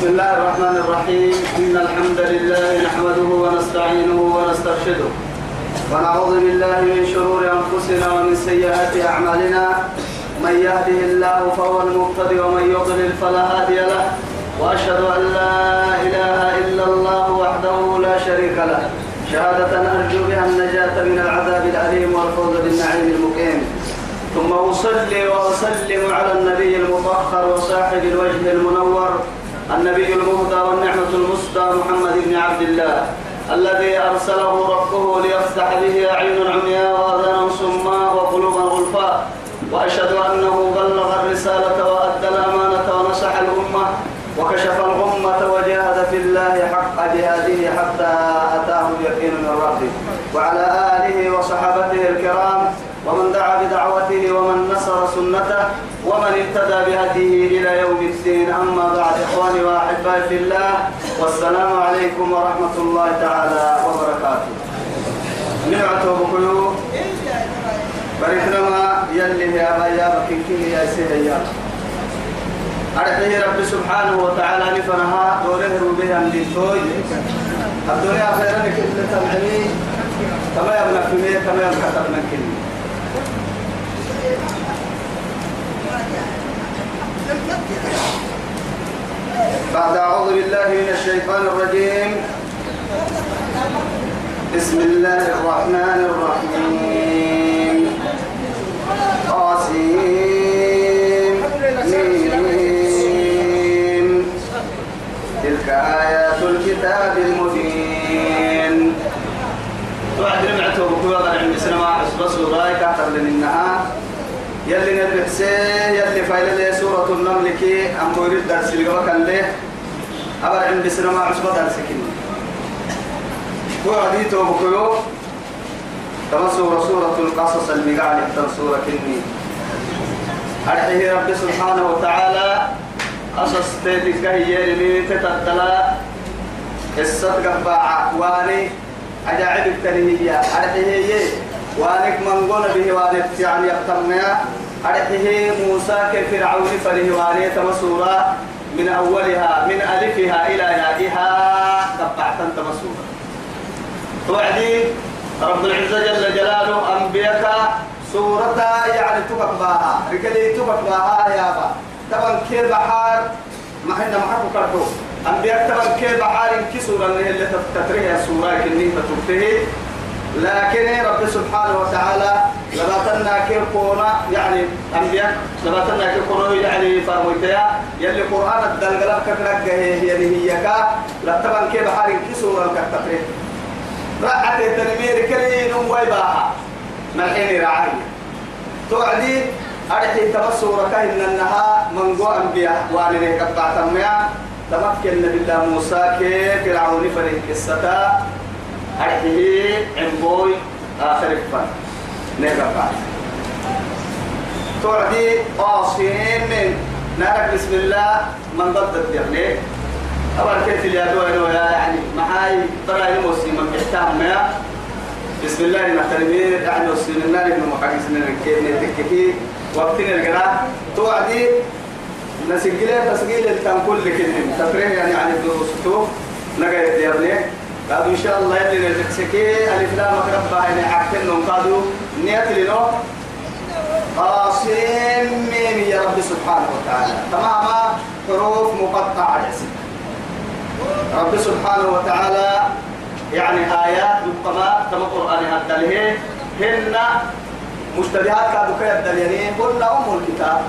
بسم الله الرحمن الرحيم. إن الحمد لله نحمده ونستعينه ونسترشده. ونعوذ بالله من شرور أنفسنا ومن سيئات أعمالنا. من يهده الله فهو المقتدي ومن يضلل فلا هادي له. وأشهد أن لا إله إلا الله وحده لا شريك له. شهادة أرجو بها النجاة من العذاب الأليم والفوز بالنعيم المقيم. ثم أصلي وأسلم على النبي المطهر وصاحب الوجه المنور النبي المهدى والنعمة المسدى محمد بن عبد الله الذي أرسله ربه ليفتح به أعين عمياء وأذانا صماء وقلوبا غلفاء وأشهد أنه بلغ الرسالة وأدى الأمانة ونصح الأمة وكشف الغمة وجاهد في الله حق جهاده حتى أتاه اليقين من ربه. وعلى آله وصحابته الكرام ومن دعا بدعوته ومن نصر سنته ومن اهتدى بهديه إلى يوم الدين أما بعد إخواني وأحبائي في الله والسلام عليكم ورحمة الله تعالى وبركاته. نعته بكيو بركنا ما يلي يا بايا بكيكي يا سيدي أرحيه رب سبحانه وتعالى نفنها دوره ربها من توي. الدنيا خيرا كل تمعني كما يبنى في مية كما يبنى من كلمة بعد أعوذ بالله من الشيطان الرجيم. بسم الله الرحمن الرحيم. قاسم ميم. تلك آيات الكتاب المبين. توعد رمعته بكوة عند سنما حسب سورة كاتر لنها يلي نبحسي يلي فايلة النمل كي أم بوريد درس لقوا كان ليه أبر عند سنما حسب درس كني. هو عديته بكوة كما سورة سورة القصص المقال سورة كني. أرحيه رب سبحانه وتعالى. قصص تيتك هي اللي تتدلا الصدق باع واني. أجاعب التنهية أرحيه وانك من قول به وانك يعني يقترنا أرحيه موسى كفرعون فله واني تمسورا من أولها من ألفها إلى يائها قطعت تمسورا. توعدي رب العزة جل جلاله أنبياء سورة يعني تبك باها رجلي تبك باها يا با. طبعا كير بحار ما إحنا ما حكوا كرتو. أنبياء طبعا كير بحار كسورة اللي تتريها السورة كني تتريه لكن رب سبحانه وتعالى لباتنا كير كونا يعني أنبياء لباتنا كير كونا يعني فرموتيا يلي قرآن الدلقلب كتنك هي هي كا لطبعا كير بحار كسورة كتتريه رعت التنمير كلين ويباها ملحين رعاية توعدي أرحي تبصورة كهن أنها من قوى أنبياء وأنا قطع تميا تمكن بالله موسى كيف فرعون فريق الستا أرحيه عمبوي آخر فن نقطع توعدي قاصين من نارك بسم الله من ضد الدرني. أول كيف اليدوين يعني معاي ترى المسلم من يا بسم الله يعني وسلم الله ابن محاكس من الكيف نتككي وقتنا القراء. توعدي نسجله تسجيل التام كل كلمة تفريه يعني عن الدروستو نقا يديرني. قالوا إن شاء الله يلي نتسكي ألف لا مقربة يعني عكتن قالوا نيت لنو؟ قاسم ميم يا رب سبحانه وتعالى؟ تماما حروف مقطعة رب سبحانه وتعالى يعني آيات بالقماء كما قرآن الدليه هن مشتبهات كادوا كيدلينين هن أم الكتاب.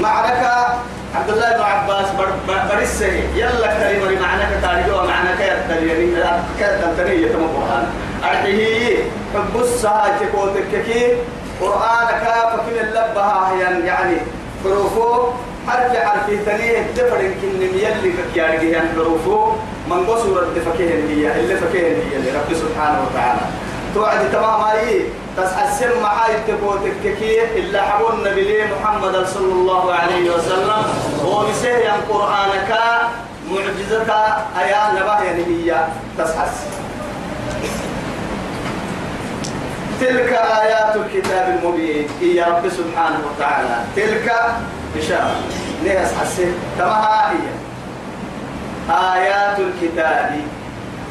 معنك عبد الله بن عباس برسه. يلا كريم معنك تاريخ ومعنك يدلينين كيدلينين كما قرآن. أرحيه. حب الساعة تكوتك كي قرآنك فكل اللبها يعني حروفه حرف حرف تنيه الدفر يمكن يلي فكيارجي يعني حروفه من قصور الدفكيه هي اللي فكيه هي اللي رب سبحانه وتعالى. توعد تمام اي تسحسن معاي تبوتك كي إلا حبون نبي محمد صلى الله عليه وسلم. ومسيه قرآنك معجزة أيا نباه يعني هي تسحس تلك آيات الكتاب المبين. هي رب سبحانه وتعالى. تلك إشارة نهس حسين كما هي آيات الكتاب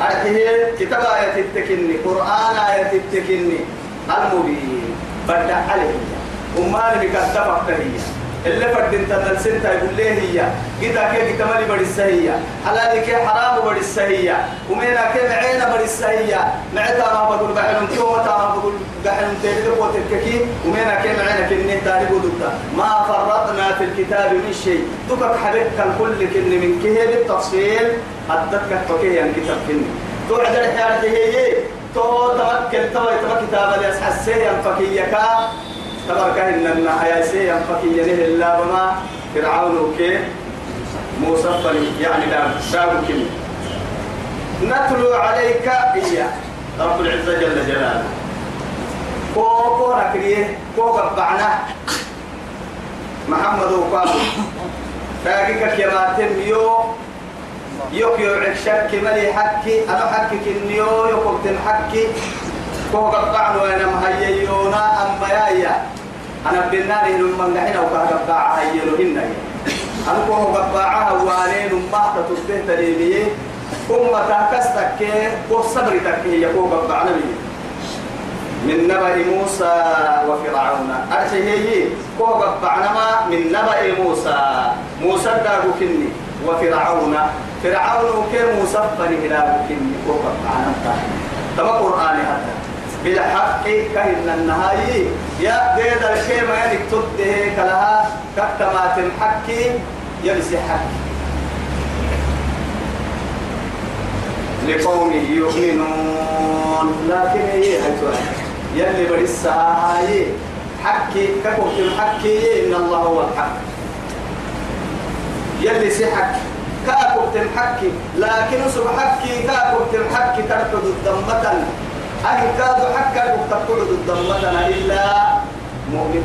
أرحيه كتاب آية التكني قرآن آية التكني المبين. بدأ عليه أمان بكتبك هي اللي فرد انت نلسنتا يقول ليه هي. كده كي كمالي بدي السهية حلالي كي حرام بدي السهية ومينا كي معينا بدي السهية معتا ما بقول بحلم كيو متا ما بقول تيري قوة الككي ومينا كي معينا كي نيه تاري بدوتا ما فرطنا في الكتاب من شيء. تكك حبيبك الكل كني من كيه بالتفصيل أدتك فكيه يعني كتاب كني توعد الحياة هي تو توكل تو يتبع كتاب الياس فكيكا تبارك إن النحيا سي ينفكي ينه الله بما فرعون وكي. موسى يعني لا شاب كم نتلو عليك إياه. رب العزة جل جلاله. كوكو نكريه كوكو قبعنا محمد وقال باقيك كما تنيو يوك يوعك شك ملي حكي أنا حكي كنيو يوك تنحكي كوكو قبعنا وأنا مهييونا أما يايا أنا بناني لما نحن وكا قباعة يلوهن أنا كوه قباعة وانين ما تتبه تليمي ثم تاكستك كوه صبرتك هي كوه قباعة نبي من نبأ موسى وفرعون. أرشي هي كوه قباعة ما من نبأ موسى. موسى داغو كني وفرعون. فرعون كي موسى فني هلاغو كني كوه قباعة نبتا تما قرآني حتى بالحق كهن النهاية. يا ديد الشيء ما يلك تده كلها. كتمات الحق يلسي حق. لقوم يؤمنون. لكن هي هتوى يلي برسها هاي حكي كفوت الحق إن الله هو الحق. يلي سحك كاكوت الحق لكن سبحك كاكوت الحق تركض الدمة أهل كادوا حكا تقول الضمتنا إلا مؤمن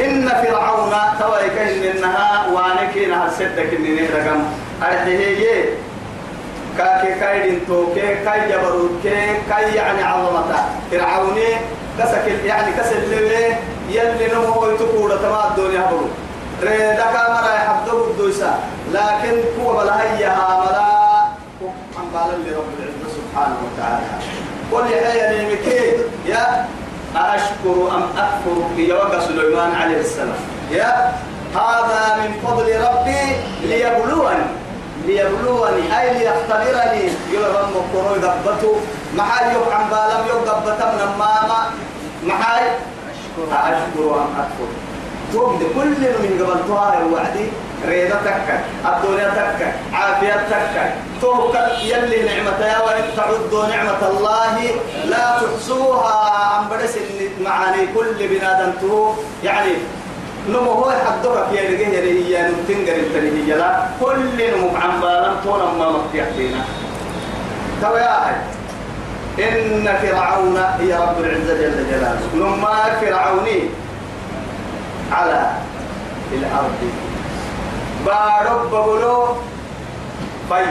إن فرعون تويك إن إنها وانكين هالسدك إن نهرقم. أرحيه كاكي كايدين توكي كاي جبروت كاي يعني عظمتا. فرعوني كسك يعني كسل لبه يلي نمو يتقول تما الدنيا برو ريدا كامرا يحبدو الدوسا لكن هو بلا هيها ملا قال لرب العزة سبحانه وتعالى. قل يا نيمكي يا أشكر أم أكفر يوقع سليمان عليه السلام. يا هذا من فضل ربي ليبلوني. ليبلوني. أي ليختبرني. يلغم مقرون قبته محاي يقعن بالم يقبتا من ماما. محاي أشكر أم أكفر. توقد كل من قبلتها الوعدي ريدة تكا الدنيا تكا عافية تكا توكل يلي نعمة يا وإن تعدوا نعمة الله لا تحصوها. عن برس معاني كل بنادم يعني نمو هو حدوك يا رجيه يا رجيه نمتنقر التنهية لا. كل نمو عن بالم تونا ما مفتيح فينا تو يا هاي إن فرعون هي رب العزة جل جلاله. نما فرعوني على الأرض. بارب بقولو في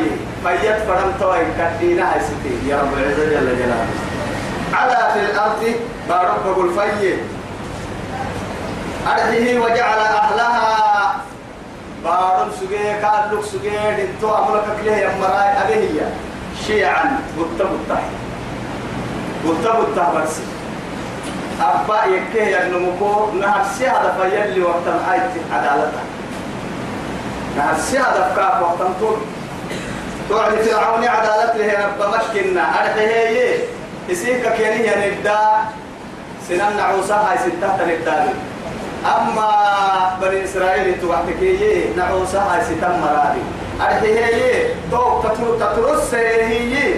فيت فرم توي كدينا هاي يا رب العزة جل جلاله. على في الأرض بارب بقول في أرضه وجعل أهلها بارم سجى كالوك سجى دنتو أملك كله يمرأي أبيه شيعا بطة بطة. بطة بطة بس. أبا يكيه ينمكو نهر سيادة فيلي وقت الحياة عدالتها نهر سيادة فكاك وقت طول توعد فرعون عدالة له رب مشكنا أرحيه هي يسيك كيني ينبدا سنن نعوسا هاي ستة تنبدا أما بني إسرائيل توعدك هي نعوسا هاي ستة مرادي أرحيه هي تو تترو تترس هي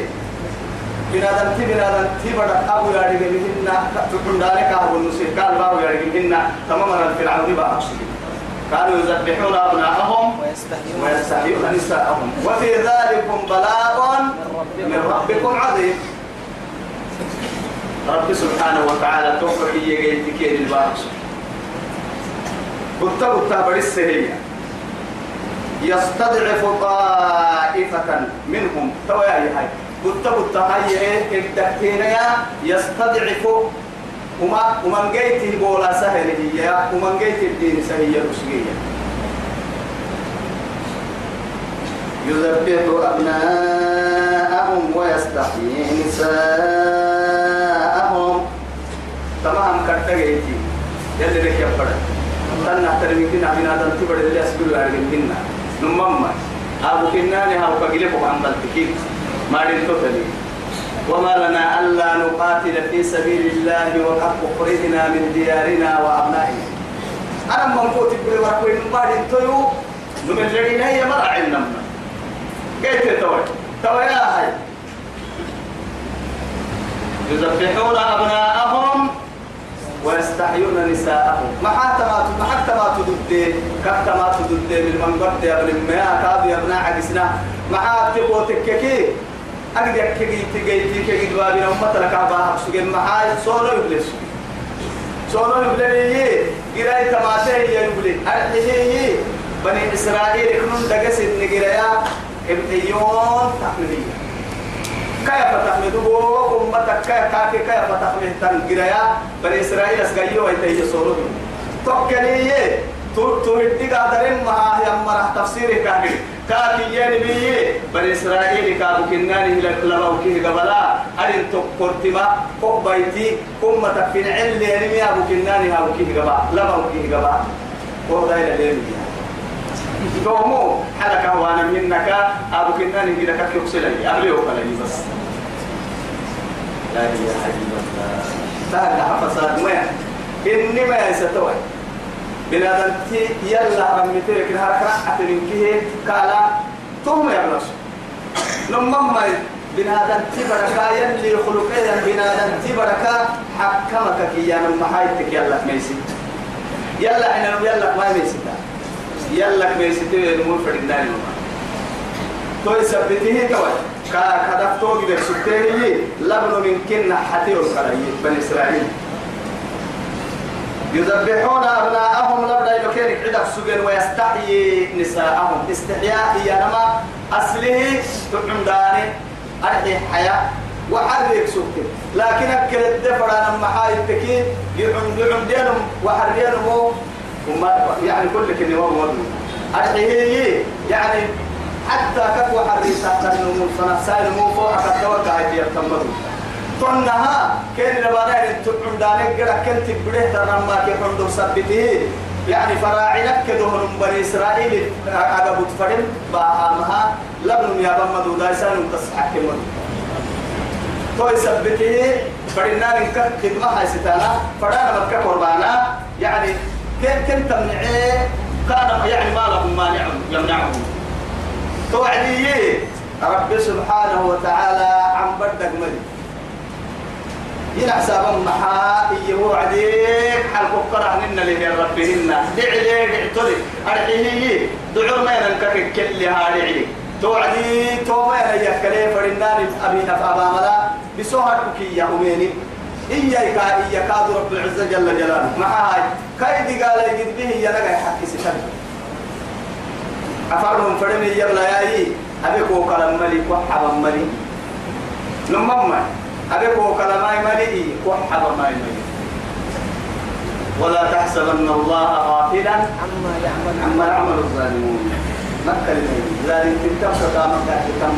بنادم تي بنادم تي بڑا أبو ياري بهن تكون ذلك أبو النسير قال بابو ياري بهن تماما الفرعون بقى كانوا يذبحون أبناءهم ويستحيون نساءهم. وفي ذلك بلاغ من ربكم عظيم. رب سبحانه وتعالى توفق يجي تكير البارس. قلت قلت برس هي يستضعف طائفة منهم. تويا هاي قلت قلت هاي الدكتينيا يستضعف وما ومن جيت بولا سهل هي ومن جيت الدين سهل رشقية يذبح أبناءهم ويستحيي نساءهم. تمام كتجيتي يلي لك يبقى تنا ترمي كنا من هذا تبر اللي أسبوع لارجين كنا. نمما أبو كناني هاو كجيله بقام بلتكين ما دين تطلي وما لنا ألا نقاتل في سبيل الله وقد أخرجنا من ديارنا وأبنائنا. أنا من قوت بقول ورقين ما دين تيو نمن لدينا هي مرة عندنا كيف توي؟ توي يا هاي. يذبحون أبناءهم ويستحيون نساءهم. ما حتى ما ما حتى ما تدد كحتى ما تدد من قد يا ابن ما كاب يا ابن عجسنا. ما حتى قوتك كي أقدر كي تجي تجي دوابنا أمة لك عبا سجن ما حاي صورة يبلس صورة يبلس قراي تماسه يبلس أرحيه بني إسرائيل كنون دقس النجرايا ابتيون تحملية. كيف تحمدوا أمتك كيف كيف كيف تحمد؟ تنقريا بني إسرائيل أسقيوا ويتهي صوروا توكلي تهدي قادرين ما هي مرة تفسير كاكي كاكي ينبي بني إسرائيل كابو كناني لباو كيه قبلا. أرين تقرتما فوق بيتي. أمتك في العل ينمي أبو كناني هابو كيه قبلا لباو كيه قبلا وهو دايلا لينبي دومو حلقة وأنا منك أبو كناني كده كاك يقصلني أبلي وقلني بس. لا إله إلا الله. تهدى حفصات ما إني ما يستوي بنادم تي يلا رميتي لكن هركرا أتنين كيه كالا توم يا بلاش. نمم بنادم تي بركة يلي خلقيا بنادم تي بركة حكمك كي يا من محايتك يلا ميسي يلا إحنا يلا ما ميسي يلا ميسي المول فرنداني نما توي سبته توي كا كدف توي ده سبته لبن من كنا حتي الكراي بني إسرائيل. يذبحون أبناءهم لبدا يبكير عدك سجن ويستحيي نساءهم. استحياء هي نما أصله تعمداني أرحي حياة. وحرك سكت لكن أكل الدفر أنا محاي التكين يعم يعم دينهم. وحرينهم. وما يعني كل كلمة وضع أرحيه يعني حتى كفوا حريسة تنمو صنع سائل مو فوق كتوقع هاي يتمدوا تنها كان لبانا تقوم دانك قرأ كنت بره ترمى كيف عندهم سبته يعني فراعنك كدهن بني إسرائيل. أجابوا تفرم باهمها لبن يا بما دودا سان تصحك من تو سبته فرنا من خدمة هاي ستانا فرانا مكة قربانا. يعني كان كنت تمنعه؟ كان يعني ما لهم مانع يمنعهم توعدي رب سبحانه وتعالى عن بدك ملك. ينا حسابا محا إيه عديك فكرة هن اللي هي ربهن دعي ليه دعي أرحيه دعو ما ينكك كل هاري توعدي توما هي كلي فرنان أبي أبا ملا. بسوهر كي يا أميني. إياك إياك رب العزة جل جلاله. مع هاي كايدي قال يجد به ينقى حكي ستن أفرهم فرمي يبلا ياي. أبيك وكلام ملي وحبا ملي. لما أبيك وكلام ملي وحبا ملي. ولا تحسبن الله غافلا عما يعمل عما يعمل الظالمون. مكة ذلك تبقى مكة تم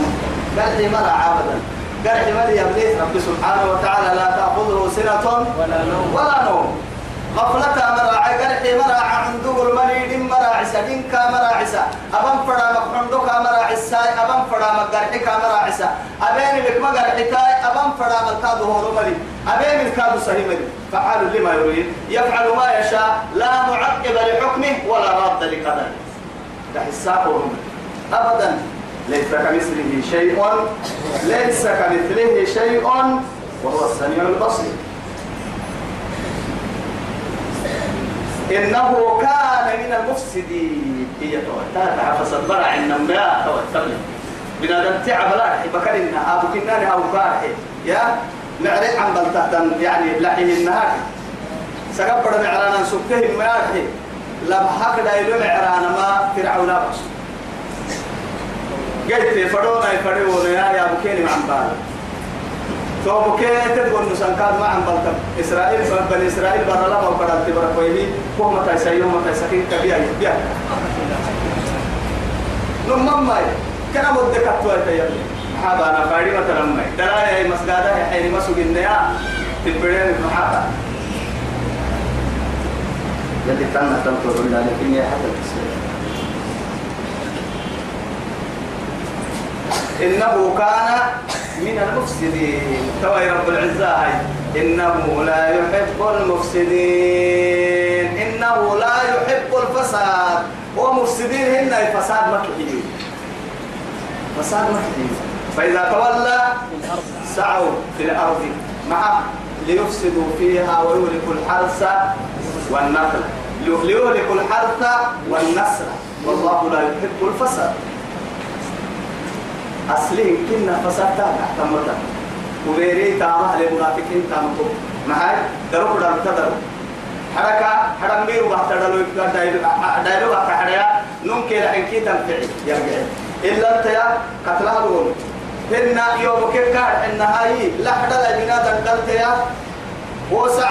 قال لي مرة عابدا. قال لي مرة يا رب سبحانه وتعالى لا تأخذه سنة ولا نوم. ولا نوم. غفلة مراعي قرحي مراعي عندو المريد مراعي سدين كا مراعي سا أبن فرا مقعندو كا مراعي ساي أبن فرا مقرحي كا مراعي سا أبين لك مقرحي كاي أبن فرا مقادو هو مري أبين الكادو صحيح مري فعال لما يريد يفعل ما يشاء لا معقب لحكمه ولا راد لقدره. ده حسابه أبدا. ليس كمثله شيء ليس كمثله شيء وهو السميع البصير. إنه كان من المفسدين. هي توتاتا فصبر النماء توتبني بنادم تعب لا بكر إنها أبو كنان أو كارحي يا معرض عن بلتهتن يعني لحيه النهار سقبر معرانا سكته ما يرحي لبحك دايلو معرانا ما فرعون بس. قلت فرونا يفرعون يا يا أبو كيني عن بال تو بكي تقول نسان كان ما عم بلتم إسرائيل بني إسرائيل برا لما وقرأت برا كويبي هو متى سيوم متى سكين كبيا يبيا لما ما كان مدة كتوة تيجي حابا أنا فايدي مثلا ما دراية مسجدة حين ما سجن يا في البرين محابا يلي تنا تنطر ولا لكن يا حتى التسليم إنه كان من المفسدين. توي رب العزة هاي. إنه لا يحب المفسدين. إنه لا يحب الفساد. ومفسدين هن الفساد مكحيين فساد مكحيين فإذا تولى سعوا في الأرض مع ليفسدوا فيها ويهلكوا الحرث والنخل. ليهلكوا الحرث والنسل. والله لا يحب الفساد. أصلي كنا فساتا تمتا وبيري تاما للمنافقين تامتو معاي؟ درو درو تدرو. حركة حرم ميرو بحث دلو دايلو بحث حريا. نون كيلا حنكي تنفعي. يرجع إلا أنت يا قتلها دول هن يوم كيكا إن هاي لحدا لجنا دلت يا. وسع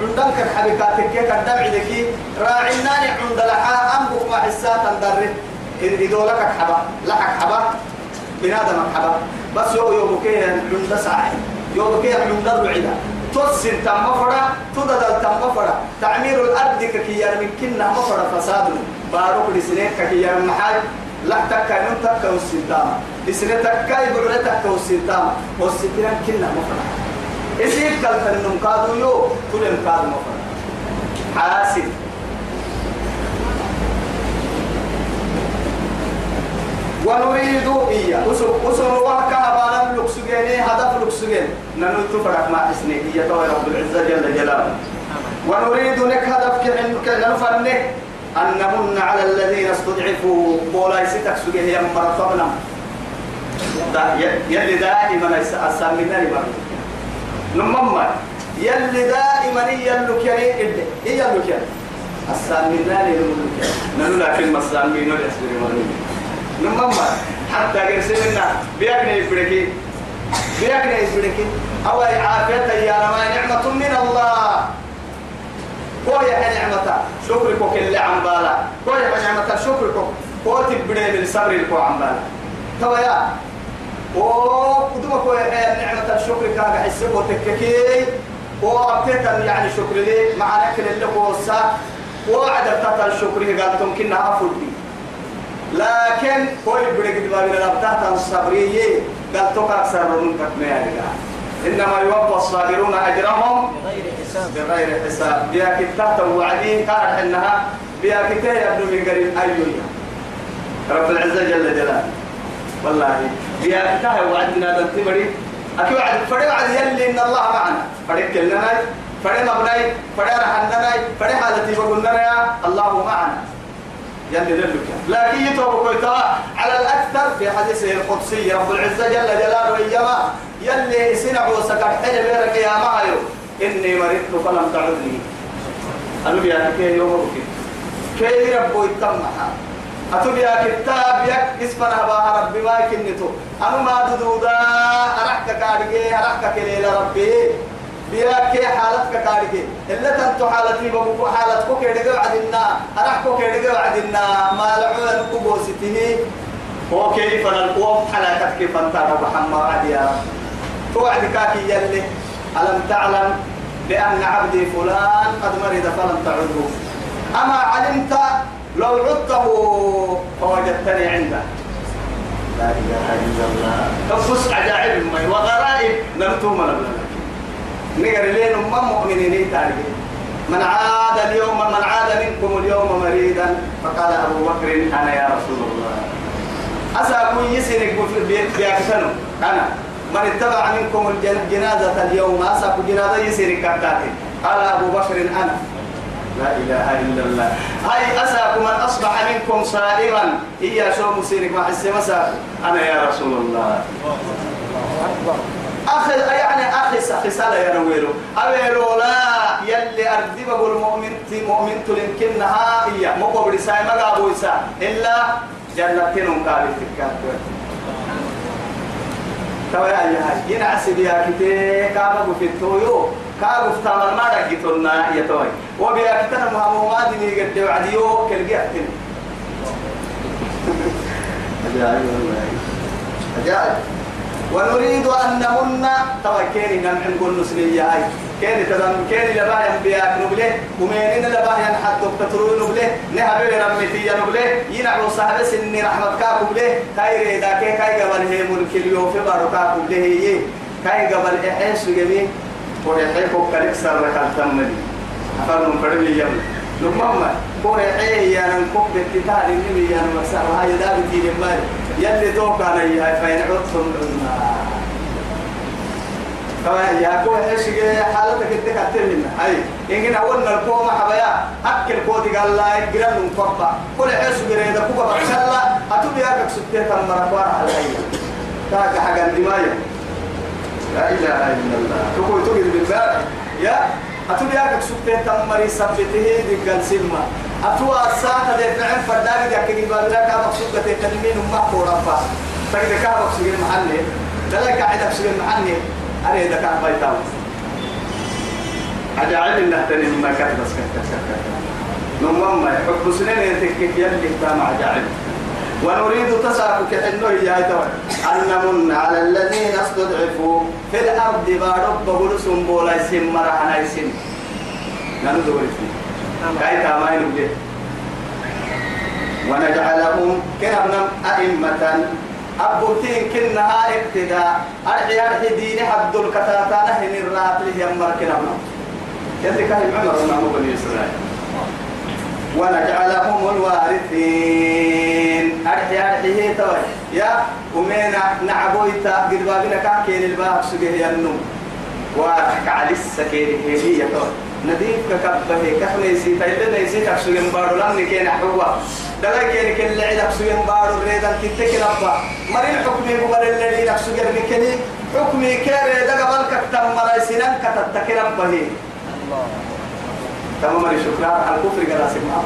عندن كان حبيكاتك كيك الدمع ذكي راعيناني عند لحا. أنبك مع حسات اندره إذا لك حبا. لك حبا. بنادم حبا؟ بس يو يو بكيه عند ساعي. يو بكيه عند الرعيدة توسن تم مفرا تددل تم مفرا تعمير الأرض ككيان من كنا مفرا فساد. باروك لسنين ككيان محاج لا تكا نون تكا والسنتام لسنين تكا يقول لا تكا والسنتين كنا مفرا إسيب كالفن نمكادو يو تلم كادو مفرا حاسد. ونريد إياه. وسر وسر وهكا أبانا لكسجيني هدف لكسجين ننو تفرق مع اسمه هي تو رب العزة جل جلاله. ونريد لك هدف كأنك نفرنه. أن نمن على الذين استضعفوا. ولا يستك سجيه يم مرتبنا يلي دائما أسامنا لمن نمما يلي دائما يلك يعني يلك يعني أسامنا لمن نلو لكن مسامين الأسبري مرمي نمما حتى قرسلنا بيكنا يفركي بيكنا يفركي أو عافية يا رما نعمة من الله. كويا نعمة. شكرك كل عم بالا. كويا نعمة. شكرك. كو تبدي من صبر الكو عم بالا. توا يا. أو قدما كويا نعمة. الشكر كاga حسبه تككي وابتت يعني شكر لي. مع نكل اللي قوسا وعد تتا الشكر قال تمكنها افضي لكن كوي بريك دبابي لابتات الصبرية قال توك أكثر من تكمية إنما يوفى الصابرون أجرهم بغير حساب. بيا كتات وعدين كان إنها بيا كتاب يبدو من قريب أيوة رب العزة جل جلاله. والله بيا كتاب وعدنا دنتمري أكيد وعد فري وعد يلي إن الله معنا. فري كلنا فري مبناي فري رحلنا فري حالتي يا الله معنا. لكن يتوب على الأكثر في حديثه القدسي. رب العزة جل جلاله إيما يلي سنعوا سكر حين بيرك يا معيو إني مرضت فلم تعدني. أنا يا كي يوم كي ربو يتمها أتوب يا كتاب يك اسمنا بها ربي ما كنتو أنا ما دودودا أرحك كارجي أرحك كليل ربي. بيا كي حالتك كارجي إلا تنتو حالتي بمكو حالتكو كيدقى وعدنا أرحكو كيدقى وعدنا ما لعوان كبوسته هو كيف نلقوم حلقت كيف أنت محمد عدي يا. رب توعد كاكي يلي. ألم تعلم بأن عبدي فلان قد مرض فلم تعده. أما علمت لو عدته فوجدتني عنده. لا إله إلا الله. تفس عجائب وغرائب. نرتوم لنا نقر لين أمم مؤمنين تاريخ. من عاد اليوم من عاد منكم اليوم مريدا فقال أبو بكر أنا يا رسول الله. أسأكون يسرق بيكتنو أنا. من اتبع منكم الجنازة اليوم أسأكو جنازة يسرق كتاتي قال أبو بكر أنا. لا إله إلا الله. هاي أسأكو من أصبح منكم صائما. إيا شو مسيرك؟ مع السمسة أنا يا رسول الله. أخي يعني أخي خسالة يا نويلو. أبيلو لا يلي أردب أقول مؤمن تي مؤمن تلنكنها إيا مقبل ساي مقابو إلا جنتين قابل تكاتو توا يا هاي ينعس بيا كتير كابو في التويو. كابو في تامر ما رجيتنا يا توي. وبيا كتير مهم ما دني قد وعديو كل جهتين أجاي والله. أجاي. ونريد أن نمن. توا كيني نمحن كل نسلية هاي كيني تدم كيني لبايا بياك نبله ومينين لبايا حتى تترو نبله نهبل رمتي نبله ينعو صاحب سني رحمة كاكو بله كاي ريدا كي كاي قبل هي ملك اليوم في بارو كاكو بله هي كاي قبل إحس وجمي وريحيكو كالك سر ركال تمني أفرم فرمي يوم لمما كون إيه يا نكوك بالتتال النبي يا نمسار هاي دابتي لمالي يلي توقع لي هاي فين عطهم كما يا كو إيش حالتك انت كتلنا هاي إن أولنا الكومة حبايا أكل كودي قال لا يجرن مقبع كل عيش جريدة كوبا بكسلا أتوبي أكك ستة مرة قارة على هاي كاك حاجة دمايا لا إله إلا الله تقول تقول بالبارح يا أتوبي أكك ستة مرة سبته دقل سلمة أتوا الساعة ده فعل فرداك ده كذي بدلا كا مقصود تتكلمين وما كورا فا تكذا كا مقصود المحل لا قاعد مقصود المحل أنا إذا كان بيتاو أجعل إنه تاني ما كان بس كان كان كان نمما حب سنين يتكك يلي تام أجعل ونريد تساكك إنه يا أن نمن على الذين استضعفوا في الأرض بارب بقول سنبولا يسم مرحنا يسم نانو دوري كاي تامين بلي ونجعلهم كنبنا أئمة. أبوتين كنها ابتداء. أرحي أرحي دين حد الكتاتان هن الرات لي يمر كنبنا يلي كان عمر بن بني إسرائيل. ونجعلهم الوارثين. أرحي أرحي توي. يا ومينا نعبويتا قد بابنا كاكين الباب سجيه ينم وارحك على السكين هي توي. نديك كبه كحنا يسي تايلنا يسي تكسوين بارو لمن كين حوا. دلا كين كل عيد تكسوين بارو ريدا كتك نبا مرين حكمي قبل الذي تكسوين بكني حكمي كير دقا بالك تم مراي سنان كتتك نبا هي. تمام شكرا. على الكفر قراسي ما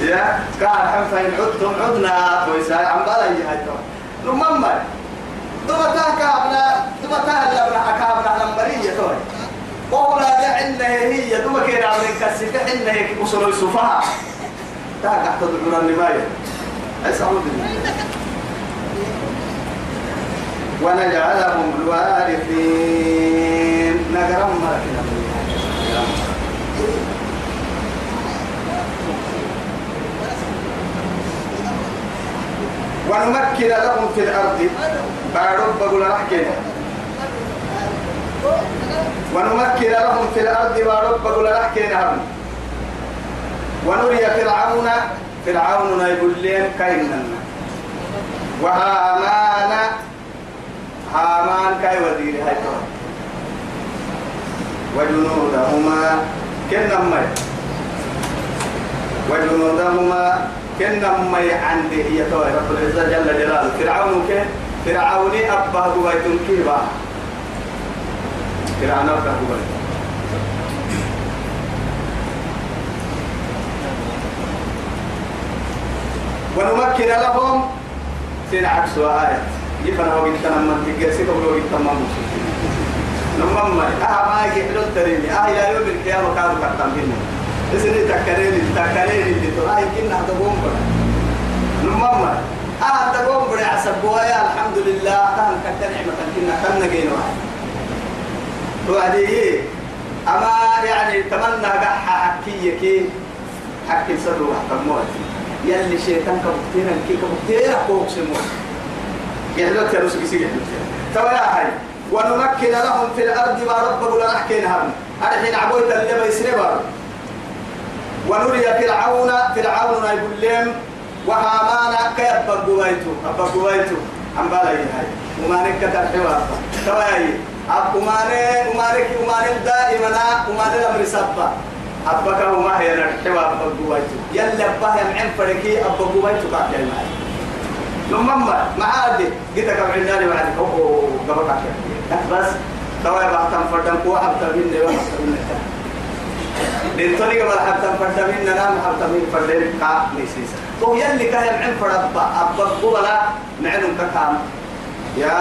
يا كان حفين عدتم عدنا كويسا عم بالا هاي نمم دوما تاكابنا دوما تاهلا حكابنا على مرية توي ولا دعنا هي دوما كير عمرين كسيت حنا هيك وصلوا تاك تحت القرآن لمايا أسعود ونجعلهم الوارثين. نقرم ملكنا ونمكن لهم في الأرض. بعرب بقول رحكنا ونمكن لهم في الأرض بعرب بقول رحكنا ونري فرعون فرعون يقول لهم كيننا وهامان هامان كأي وزير هاي وجنودهما كنما وجنودهما كنما عندي هي توي رب العزة جل جلاله. فرعون كن؟ فرعون أبه بيت كيبا. فرعون أبه بيت ونمكن لهم. سين عكس آية يفنا وقت تنمى تجلسي قبل وقت تمام نمم أها ما يحلو التريمي أها إلى يوم القيامة كانوا كتام إذن تكرين تكرين اللي تراي كنا تقوم بنا نمم أها تقوم بنا عسبوا يا الحمد لله كان كتر نعمة كنا كنا جينا وعدي أما يعني تمنى قح حكي كي حكي سروا حكموت يلي شيطان كبتيرا كي كبتيرا فوق سمو يحلو تروس كيسي يحلو توا يا هاي ونمكن لهم في الأرض ما رب ولا نحكي نهم الحين عبويت اللي يسربا ونري فرعون فرعون يقول لهم وهامان كيف بقويتو؟ أبقويتو عم بالا هاي؟ وما نكتر حوار. تواي أب وماني وماني وماني دائما وماني الأمر سبا. أبقى وما هي الحوار بقويتو؟ يلا أبقى يمعن فرقي أبقويتو قاعد الماء لما ما عادي قلت لك عندنا بعد أوه قبل بس. توا بحتم فردم كوا حتى من ده حتى من ده للطريقة ولا حتى فردم من نام؟ حتى من فردم كا نسيس تو يلي كان عن فرد أبا قبلا نعنم كام يا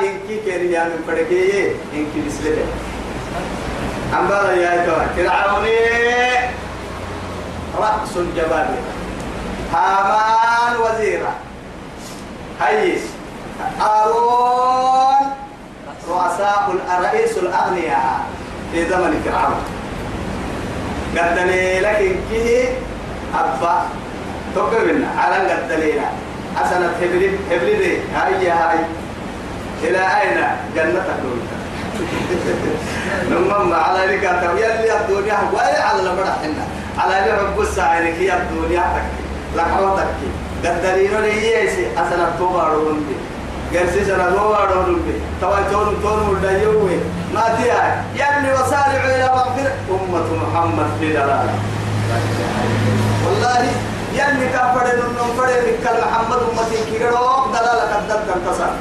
إنكي كيري يا من فرقية إنكي بسلبه أم بلا يا توا فرعوني. رأس الجبال. هامان وزيرا هيس هارون. رؤساء الرئيس الأغنياء في زمن فرعون. قدني لكن كي أبا تقبلنا على قدنينا حسنة هبلي هبلي دي. هاي هاي. إلى أين؟ جنتك نمم على ذلك يلي الدنيا ولا على المرحنا على ذلك رب السعينك هي الدنيا تك لحظتك. قدرين لي يسي حسنة توبارون بي قرسي سنة توبارون بي توا تون تون ودايوه ما تيا يلي وسارع إلى مغفرة أمة محمد في دلالة والله يلي كفر نم فرد كل محمد أمتي كيرو دلالة قدر تنتصر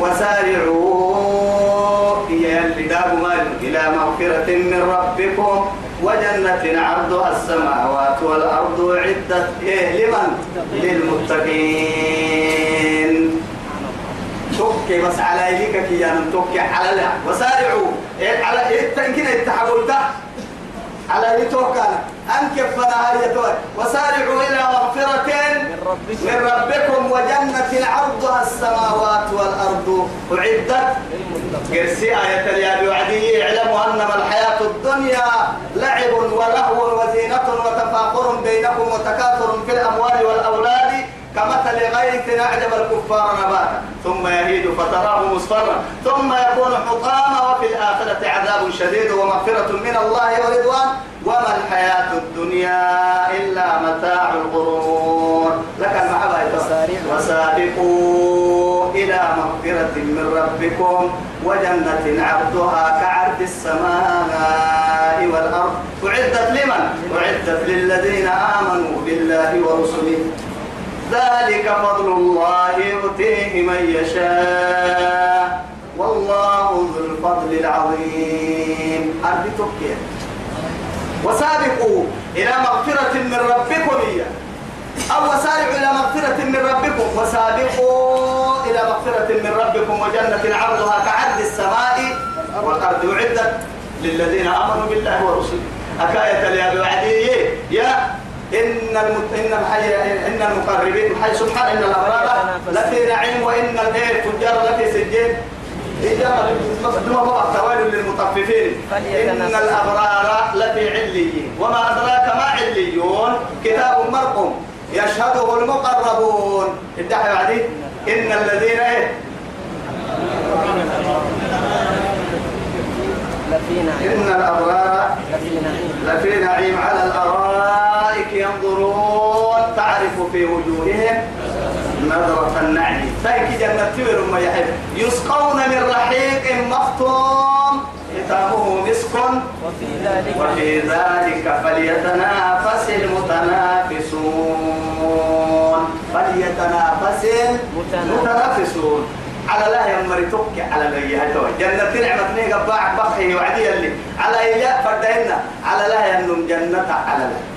وسارعوا يلي داب مال إلى مغفرة من ربكم وجنة عرضها السماوات والأرض عدة إيه لمن؟ للمتقين توكي بس على يليك كي يعني توكي. على لا. وسارعوا. إيه على إيه؟ تنكين التحول على يتوكل أنكف فلا يتوكل وسارعوا إلى مغفرة من ربكم, من ربكم وجنة عرضها السماوات والأرض أعدت. قرسي آية اليابي وعدي. اعلموا أنما الحياة الدنيا لعب ولهو وزينة وتفاخر بينكم وتكاثر في الأموال والأولاد. كمثل غيث أعجب الكفار نباتا. ثم يهيد فتراه مصفرا. ثم يكون حطاما وفي الآخرة عذاب شديد ومغفرة من الله ورضوان. وما الحياة الدنيا إلا متاع الغرور. لك المحبة وسابقوا إلى مغفرة من ربكم. وجنة عرضها كعرض السماء والأرض. أعدت لمن؟ أعدت للذين آمنوا بالله ورسله. ذلك فضل الله يؤتيه من يشاء. والله ذو الفضل العظيم. أرض تبكي. وسابقوا إلى مغفرة من ربكم إياه أو وسارعوا إلى مغفرة من ربكم. وسابقوا إلى مغفرة من ربكم. وجنة عرضها كعرض السماء والأرض أعدت للذين آمنوا بالله ورسله. أكاية يا بعدي يا إن. إن الحي... إن المقربين حي سبحان إن الأبرار لفي نعيم وإن التجار لفي سجين. توالي للمطففين. إن الأبرار لفي عليين. وما أدراك ما عليون. كتاب مرقم. يشهده المقربون. ادعي بعدين إن الذين إيه إن الأبرار لفي نعيم على الأرائك. ينظرون تعرف في وجوههم نظرة النعيم فإنك جنة تبر ما يحب. يسقون من رحيق مختوم. ختامه مسك. وفي ذلك فليتنافس المتنافسون. فليتنافس المتنافسون. على لا يمري توكي على لا يهتوي جنة نعمة نيجا باع بخي وعدي اللي. على إياه فردهن على لا ينم جنة على لا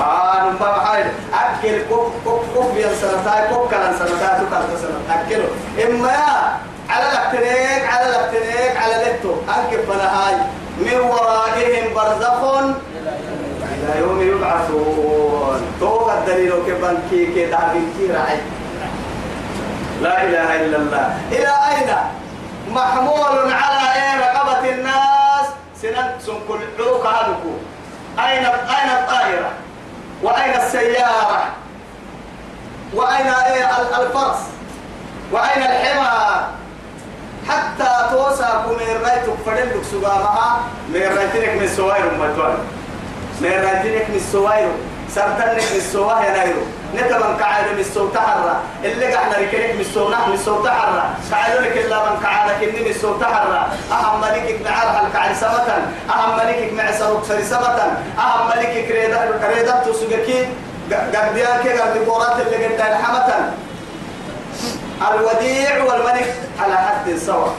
آه نبى بحاجة أكل كوب كوب كوب يا سنتاي كوب كلام سنتاي تكال سنة أكله. إما على لكتنيك على لكتنيك على لتو أكل فنهاي. من ورائهم برزخ إلى يوم يبعثون. توقع الدليل كبان كي كي دعبين كي رعي لا إله إلا الله. إلى أين؟ محمول على إيه؟ رقبة الناس. سنن سنكل عروق هذكو أين أين الطائرة؟ وأين السيارة؟ وأين إيه الفرس؟ وأين الحمار؟ حتى توسع من رأيتك فدلك سقامها من رايتك من سوائر متوال من رايتك من سوائر سرتنك من سواه ينايرو نتبن كعاد من الصوت حرة اللي قحنا ركنك من الصوت من الصوت حرة قاعد لك إلا من كعادك إني من الصوت حرة أهم ملكك معرها الكعد سمة أهم ملكك مع سروك سري سمة أهم ملكك ريدا ريدا تسوقكي قرديان كي قرد بورات اللي قد حمة الوديع والملك على حد سواء.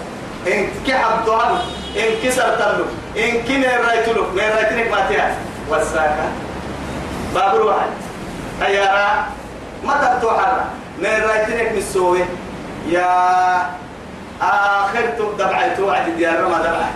إن كحب ضعن إن كسر تلو إن كن رايت له من رايتنك ما تيا والساكة بابر واحد أيارا ما تبتو حرة من رايتنك مسوي يا آخر تدبع توعد ديار ما دبع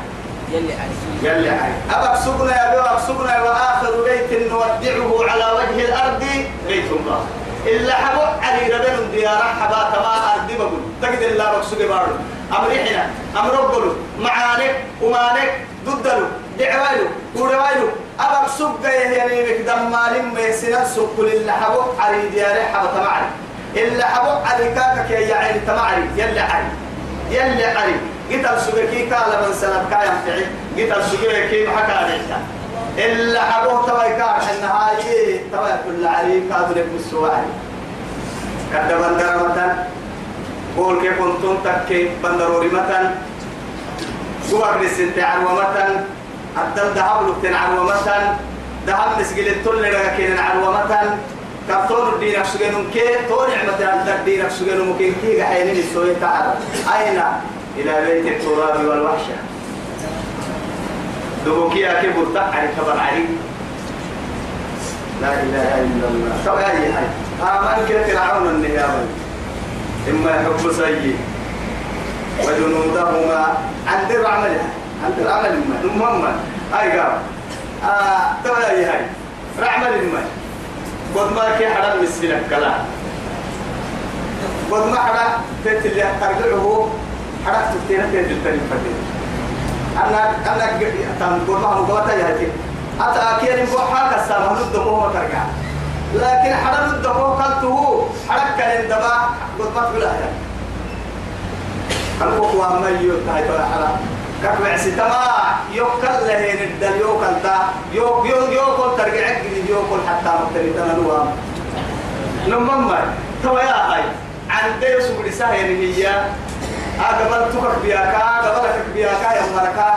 يلي علي يلي علي أبك سقنا يا بيو أبك سقنا وآخر بيت نودعه على وجه الأرض بيت الله إلا حبو علي ربنا ديار حبا تما أرض بقول تجد الله بك سقي بارو أمريحنا أمرقلو معانك ومانك ضدلو دعوالو ودوالو أبك سقا يعني مقدم مالين ميسنا سق إلا حبو علي ديار حبا تما علي إلا حبو علي كاكا كي يعني تما علي يلي علي. يلي علي. قتل سجكي قال من سنة كايم فعي. قتل سجكي محكا عليك إلا حبوه توا يكاش النهاية توا كل علي كادرك بالسواري كده بندر متن. قول كيف كنتم تكي بندروري متن. سوار لسنت عرومة الدم دهب لكتن عرومة دهب نسجل التل لكن عرومة كرتون الدين سجنهم كي تون نعمة عند الدين سجنهم ممكن كي حينين السوية تعالى. أين؟ إلى بيت التراب والوحشة. دبوكي أكي برتق علي كبر علي. لا إله إلا الله. طب أي حاجة آمن كي فرعون النهاية. إما يحب سيء وجنودهما. عند العمل عند العمل ما المهم أي قام. آه طب أي حاجة رعمل ما قد ما كي حرام مسلك كلام قد ما حرام تتلي ترجعه حركت تينا تيجي تاني فتين أنا أنا تام قول ما هو قوتا يهتي أتا أكيد نبغى حاجة سامع ندبوه ما ترجع. لكن حرام ندبوه قلته حرك كان دبا قد ما تقول هذا قلبك وما يوتاي ترى حرام كفع ستما يوكل له الدل يوكل دا يوك يوك يوكل ترجع يوكل حتى مختلف تنالوها نمما توا يا هاي عندي سبري سهل هي. قبل تكك بياكا قبل تك بياكا يا مركا.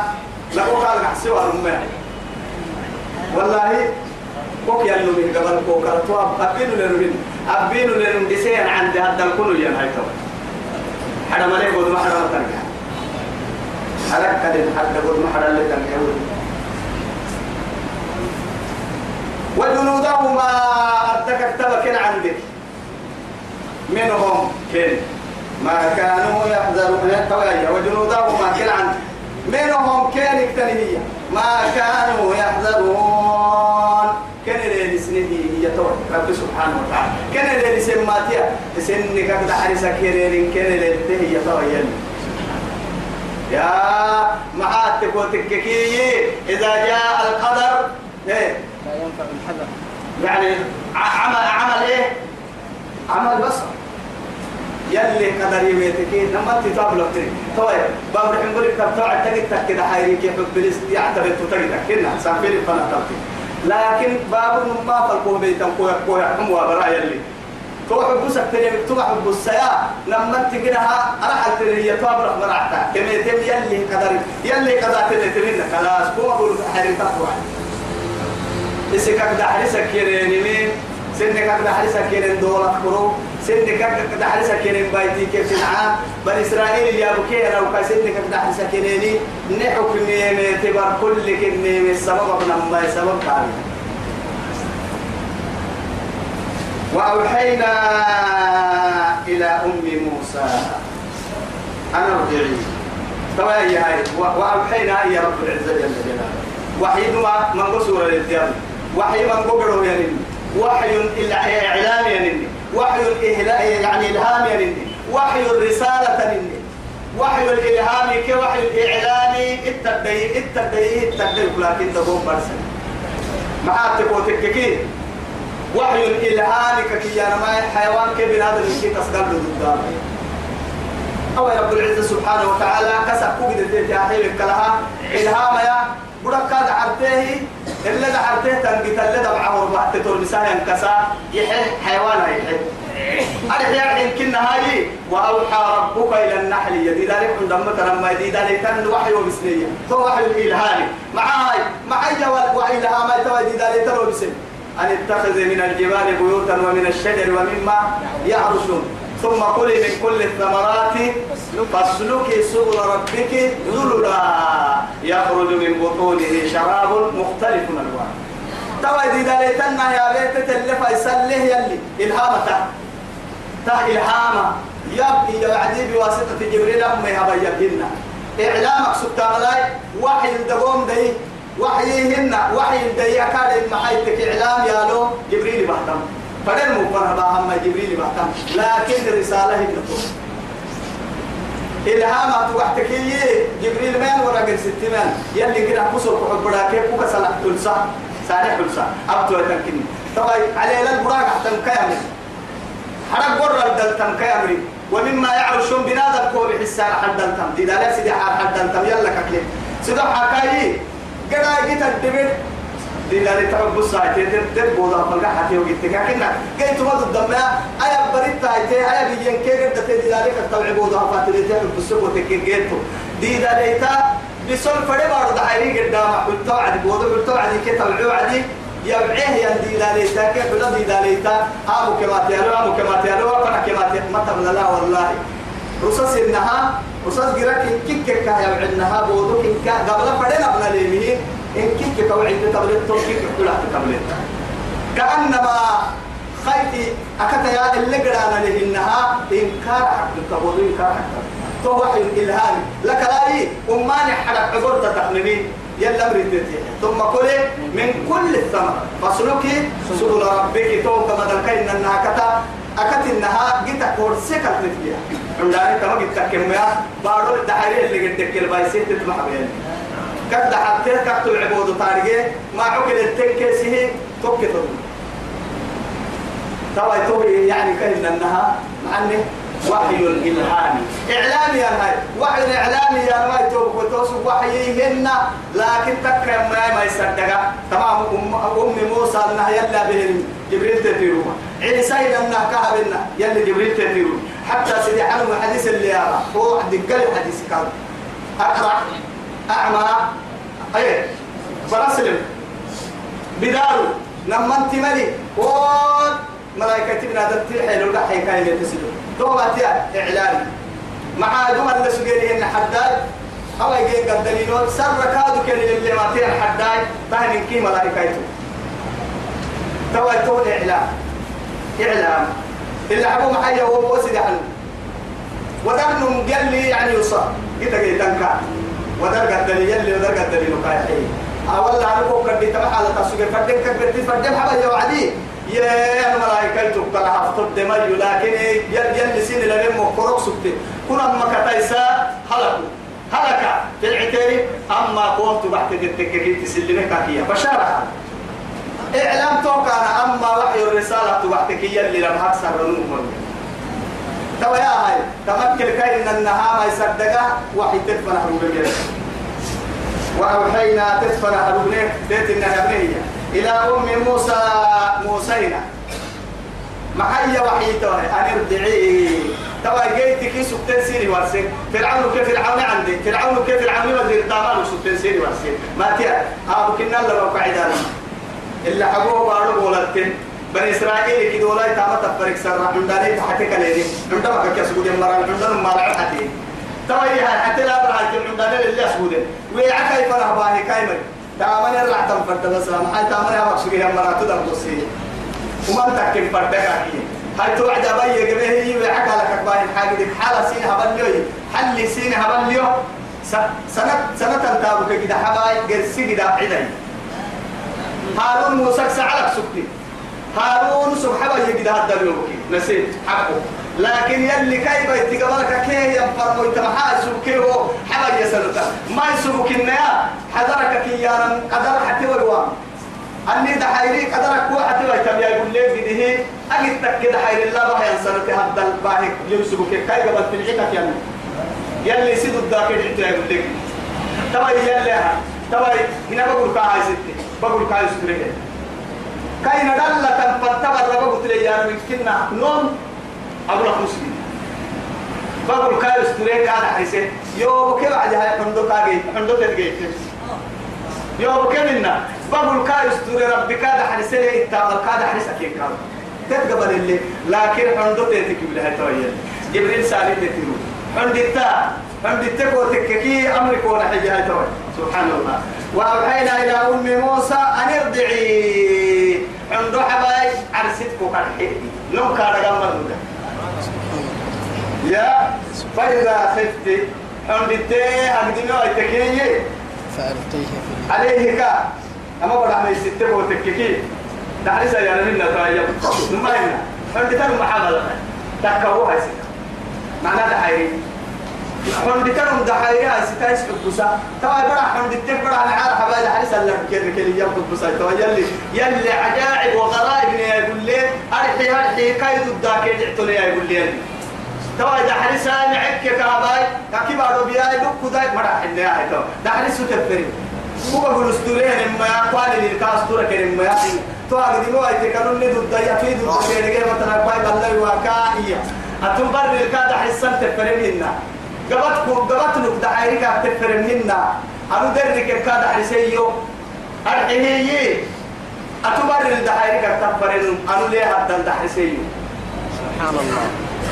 لقو قال قحسي وارمنا والله كوك يلو من قبل كوك تو أبينو لنوين أبينو لنوين دسين عند هذا الكل ين هاي تو ملك بود ما حدا ترجع بود ما حدا اللي ترجع وجنودهما أردك كتبك عندك. منهم كن. ما كانوا يحذرون. التوالي وجنودهما كل عن منهم كان اكتنهية ما كانوا يحذرون. كان اللي سنه هي رب سبحانه وتعالى. كان اللي سماتيا سنك كيرين كان اللي هي تو يا معاتك وتككي إذا جاء القدر إيه؟ لا ينفع الحذر. يعني عمل عمل إيه؟ عمل بصر. يلي قدر يميتكي لما تتاب له تري طيب باب رحم لك تبع تجد كده حيري كيف بلس يعتبر تجد كنا سافر فانا تبكي لكن باب ما فالكو بيتم كويا كويا هم وبرا يلي. تروح بوسك تري تروح بوسيا. لما تجدها راح تري هي تواب رح مرعتا كم يتم يلي قدر يلي قدر تري تري خلاص هو بقول حيري تقوى. إسكاك ده حريسك كيرين مين سنك ده حريسك كيرين دولار كرو. سنك كده حرسة كنين بايتي كيف تنعى. بني إسرائيل يا بكير أو كسنك كده حرسة كنيني نحكم نيمة تبر كل كنيمة. السبب ابن ما سبب كامل. وأوحينا إلى أم موسى. أنا ارجعي طبعا هي هاي. وأوحينا يا رب العزة جل جلاله. وحي ما من قصور للديان. وحي من قبره يعني وحي الإعلام يعني وحي الإهلاء يعني إلهام يعني وحي الرسالة مني وحي الإلهام كوحي الإعلان التبدي التبدي التبدي لكن تقوم برسل معاتك وتككين وحي الإلهام ككيانا ما حيوان كبير هذا اللي كي تصدر ضد أو رب العزة سبحانه وتعالى كسب كوكد الدين تاحيل كلها إلهام يا بدك كاد عرته اللي ده عرته تنقيت اللي ربع تطور مسايا انكسا يحل حيوان يحل أنا يمكن هاي وأوحى ربك إلى النحل يدي ذلك عندما لما يدي ذلك كان وحي وبسنية هو وحي الإلهامي مع هاي مع جوال وحي الإلهام تو يدي ذلك ترى بسن أن اتخذ من الجبال بيوتا ومن الشجر ومما يعرشون. ثم كلي من كل الثمرات فاسلكي سبل ربك ذللا. يخرج من بطونه شراب مختلف الوان توا إذا دليتنا يا بيت تلف يسله يلي. إلهامة تا. إلهامة يب يعدي بواسطة جبريل أم يهبا يبهن إعلامك سبتا ملاي وحي الدقوم دي وحيهن وحي دي أكاد محيتك إعلام يالو جبريل بحتم. فدل مقبرها باهم جبريل بحتم. لكن الرسالة هي الدكتور إلهامات وقتك جبريل من ورقل ستمان يلي كده قصر قحب براكي كوكا سلح تلسا سارح تلسا أبتو يتنكني. طبعا على البراق حتى مكامل حرق برا الدلتم كامري ومما يعرشون بنادى الكوب حسان حدلتم إذا لا سيدي حدلتم يلا ككلي سيدو حكاي قدا جيت الدبر إذا لتعب بصا تيتر تبودا فلقا حتى وجدت كنا جيت ما الدماء أيا بريت تايتي أيا بيجين كير دتي إذا لك التوعب ودا فاتريتي بسبو تكين جيتو دي إذا ليتا بسول فري بارد حيري قدام حلتو عدي بودا حلتو عدي كي توعيو عدي. يبعيه يندي لا ليتا كيف لا دي لا ليتا. هامو كما تيالو هامو كما تيالو فانا كما تيالو. ما تبلا لا والله. رصاص إنها رصاص جراك كيك كيك يبعنها بودو كيك قبل فدنا بنا ليمه إن كيك توعد تبلت تو كيك كلها تبلت كأنما خيتي أكتا يا اللي قرانا لهنها إنكار حق تبودو إنكار حق تو وحي الإلهام. لك لا لي أماني حرق عبور تتحملين يلا مريد ثم كلي من كل الثمر. فاسلكي سبل ربك. تو كما ذكرنا إنها كتا. أكت إنها جيت كورسك عندنا كما جيت كميا بارو الدحري اللي قد تكل باي ست تسمح بين كد حتى كتب العبود طارقه ما عقل التنكسه توكتو توا توي يعني كأن أنها معني وحي الإلهامي إعلامي يا هاي وحي الإعلامي يا ما يتوب وتوصف وحيهن لكن تكرم ما ما يصدق. تمام أم, أم موسى أنها يلا بهم جبريل تثيروا عيسى أنها كهبنا يلا جبريل تثيروا حتى سيدي عنه حديث اللي يرى هو عند قال حديث كان. أقرأ أعمى أيه برسلم بدارو لما أنت ملي قول. ملائكة بنا دتي حلو دحي كاين يتسلو توبة إعلان. مع دول اللي سجيني إن حداد أو يجي قدلينو سر كادو كان اللي ما تين حداد تاني كي ملائكة تو إعلان. إعلان. اللي حبوا محيا هو وسد عنه ودرنم قال لي يعني يصاب. كده جيت كان ودر قدلي يلي ودر قدلي نقايحي أولا أنا كنت تبع على تسوق فردين كبرت فردين حبا يا وعدي يا الملائكة تبقى حفظ دمي لكن يل يل سين لهم مقرق سبت كنا ما كتايسا هلكوا. هلك في العتير أما قوت بعد التككي تسلمك كيا بشارة. إعلام توقع أما وحي الرسالة بعد كي اللي لم أكثر نوم توا يا هاي تمكن كاين النها ما يصدقها وحي تدفن حروب وأوحينا تدفن حروب بيت النها إلى أم موسى موسينا. محيا وحيته أن ارجعي. توا جيت كي سبتين سيري ورسين فرعون كيف فرعون عندي؟ فرعون كيف فرعون وزير دامان سبتين سيري ورسين ما تيا ها بكنا لما قاعدان اللي حبوه بارو بولتين. بني إسرائيل كي دولا تاما تفرق سر عندنا تحكي كليني عندما كي سبود المرا عندنا ما لعب حتي. توا هي حتى لا برا عندنا اللي سبود ويعكا يفرح باهي كايمن تامن يرلع تم فرد ما هاي تامن يا مقصود هي مرات تدم بصي وما تكن فردك أكيد هاي توعد أبي جبه هي ويعك على كباين حاجة دي. حالة سين هبل ليه حل سين هبل ليه سنة سنة تنتابك كده حباي. جرسي كده عدي هارون موسى سعلك سكتي. هارون سبحانه يجد هذا اليوم. نسيت حقه. لكن يلي كيف يتقبلك كيه ينفرمو يتمحا سبكيه حبا يسلطا ما يسبك النيا حذرك كيانا قدر حتى والوام أني دحيري قدرك حتى ويتم. يقول لي بده أجد تك دحير الله بها ينسلط هذا الباهي يمسكك كيف قبل في العتك يلي سيد الداكر حتى يقول لك تبا يلي تبا هنا بقول كاي ستي بقول كاي ستي كاي ندلة تنفتبر ربا قلت لي يا ممكننا نوم أقول لك مسلم بقول كاي ستي كان حيسه. يو بكي بعد هاي حندو تاجي حندو تدقي يو بكي منا. بقول كاي ستي ربي كاد حيسه إتامر كاد حيسه كي كاد تتقبل اللي. لكن حندو تتكي بلها تويل. جبريل سالي تتيرو حندتا حندتا كو تككي أمرك هاي تويل سبحان الله وأوحينا إلى أم موسى أن ارضعي. عنده حباي عرستك وقرحي لو كان قمر يا فإذا خفت حمدتي أقدمي ويتكيي فألقيه عليه كا. أما بڑا ما يستبه وتككي تعالي سيانا منا تايب ما هنا حمدتي محاملة تكوها يسير معناه ده حيري. حمد كانوا دحايا ستايس حبسا توا برا حمد التك برا أنا عارف حبايب حريص الله كده كده يوم حبسا توا يلي يلي عجائب وغرائب يا يقول لي ارحي ارحي كايد الداك يدعتني يا يقول لي توا إذا حريص أنا عك كهباي كيف ارو بياي دوك كداي مرا حنا هاي توا ده حريص تفري هو بقول استورين ما قال لي كاستوره كريم ما تو أقدر مو ايت كانوا ندو الدايا في دو كده مثلا باي بالله وكايا أتنبر الكاد حسن تفرمينا قبتكم قبتنك دعايرك تفرمينا أنا درك الكاد حسيو أرحيه أتنبر الدعايرك تفرمين أنا ليه هذا الدحسيو سبحان الله.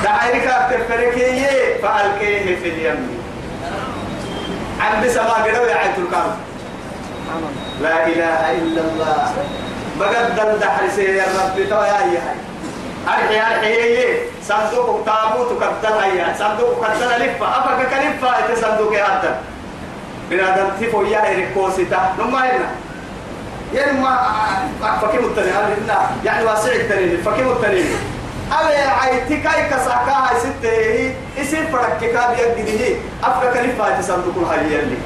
دعايرك تفركيه فألقيه في اليم. عن بسما قدوا يا عيد الله. لا إله إلا الله. بقدر دحرسي يا رب. تو يا هي أرحي أرحي. صندوق تابوت كتل هيا صندوق كتل لفة. أفك كلفة. إنت صندوق هذا. بنادم تفو يا إريكوسيتا نما هنا يعني ما فكيم التنين يعني واسع التنين فكيم التنين أبي عيتي كاي كساكا. هاي ستة. هي يصير فرق كاب يجديه أفك كلفة. إنت صندوق هيا اللي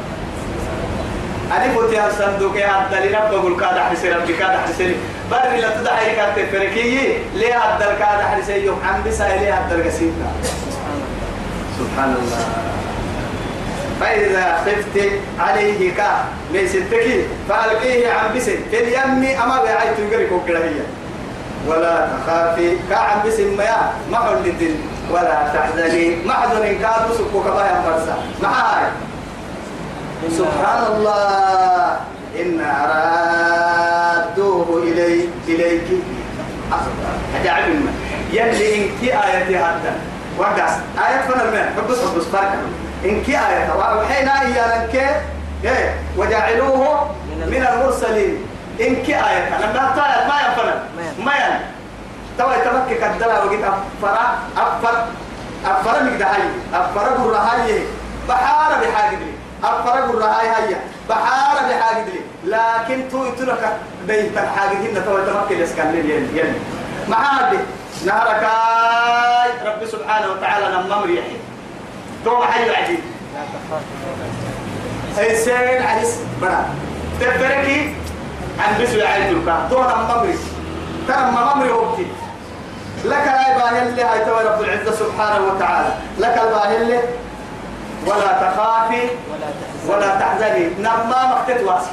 أنا يا صندوق. يا عبد الله. رب بقول كذا حسين ربي كذا بري لا تدعي كانت فرقية ليه عبد الله كذا حسين يوم عم بسا ليه عبد الله قسيمنا سبحان الله. فإذا خفت عليه كا. ليس تكي فألقيه عن بسن في اليم أما بعيت يقرك وكرهية ولا تخافي. كا عن بسن ما ما حلت ولا تحزني. محزن كادو سكوك بايا مرسا معاي. سبحان الله. إن أرادوه إلي إليك. أجعل من يلي إنك آية هذا. وقاس آية فنر من حبس حبس فرق. إنك آية. وحين آية لك إيه. وجعلوه من المرسلين. إنك آية. لما طالت ما ينفنر ما ين توا يتمكك الدلا وقيت أفرا أفر أفر مقدحي. أفر برهاي بحارة بحاجة لي أفرق الرهاي هيا. بحارة بحاجة لي لكن تو يتلك بيت الحاجة هنا تو يتمكن يسكن لي يلي يلي. مع هذه نهرك رب سبحانه وتعالى نمم ريحي تو حي عجيب حسين عريس برا. تفركي عن بسوي عيد الكا تو نمم ريحي ترى ممر وقتي. لك لا يباهي اللي هاي رب العزة سبحانه وتعالى. لك الباهي اللي ولا تخافي ولا تحزن ولا تحزني. نما مكتت واسي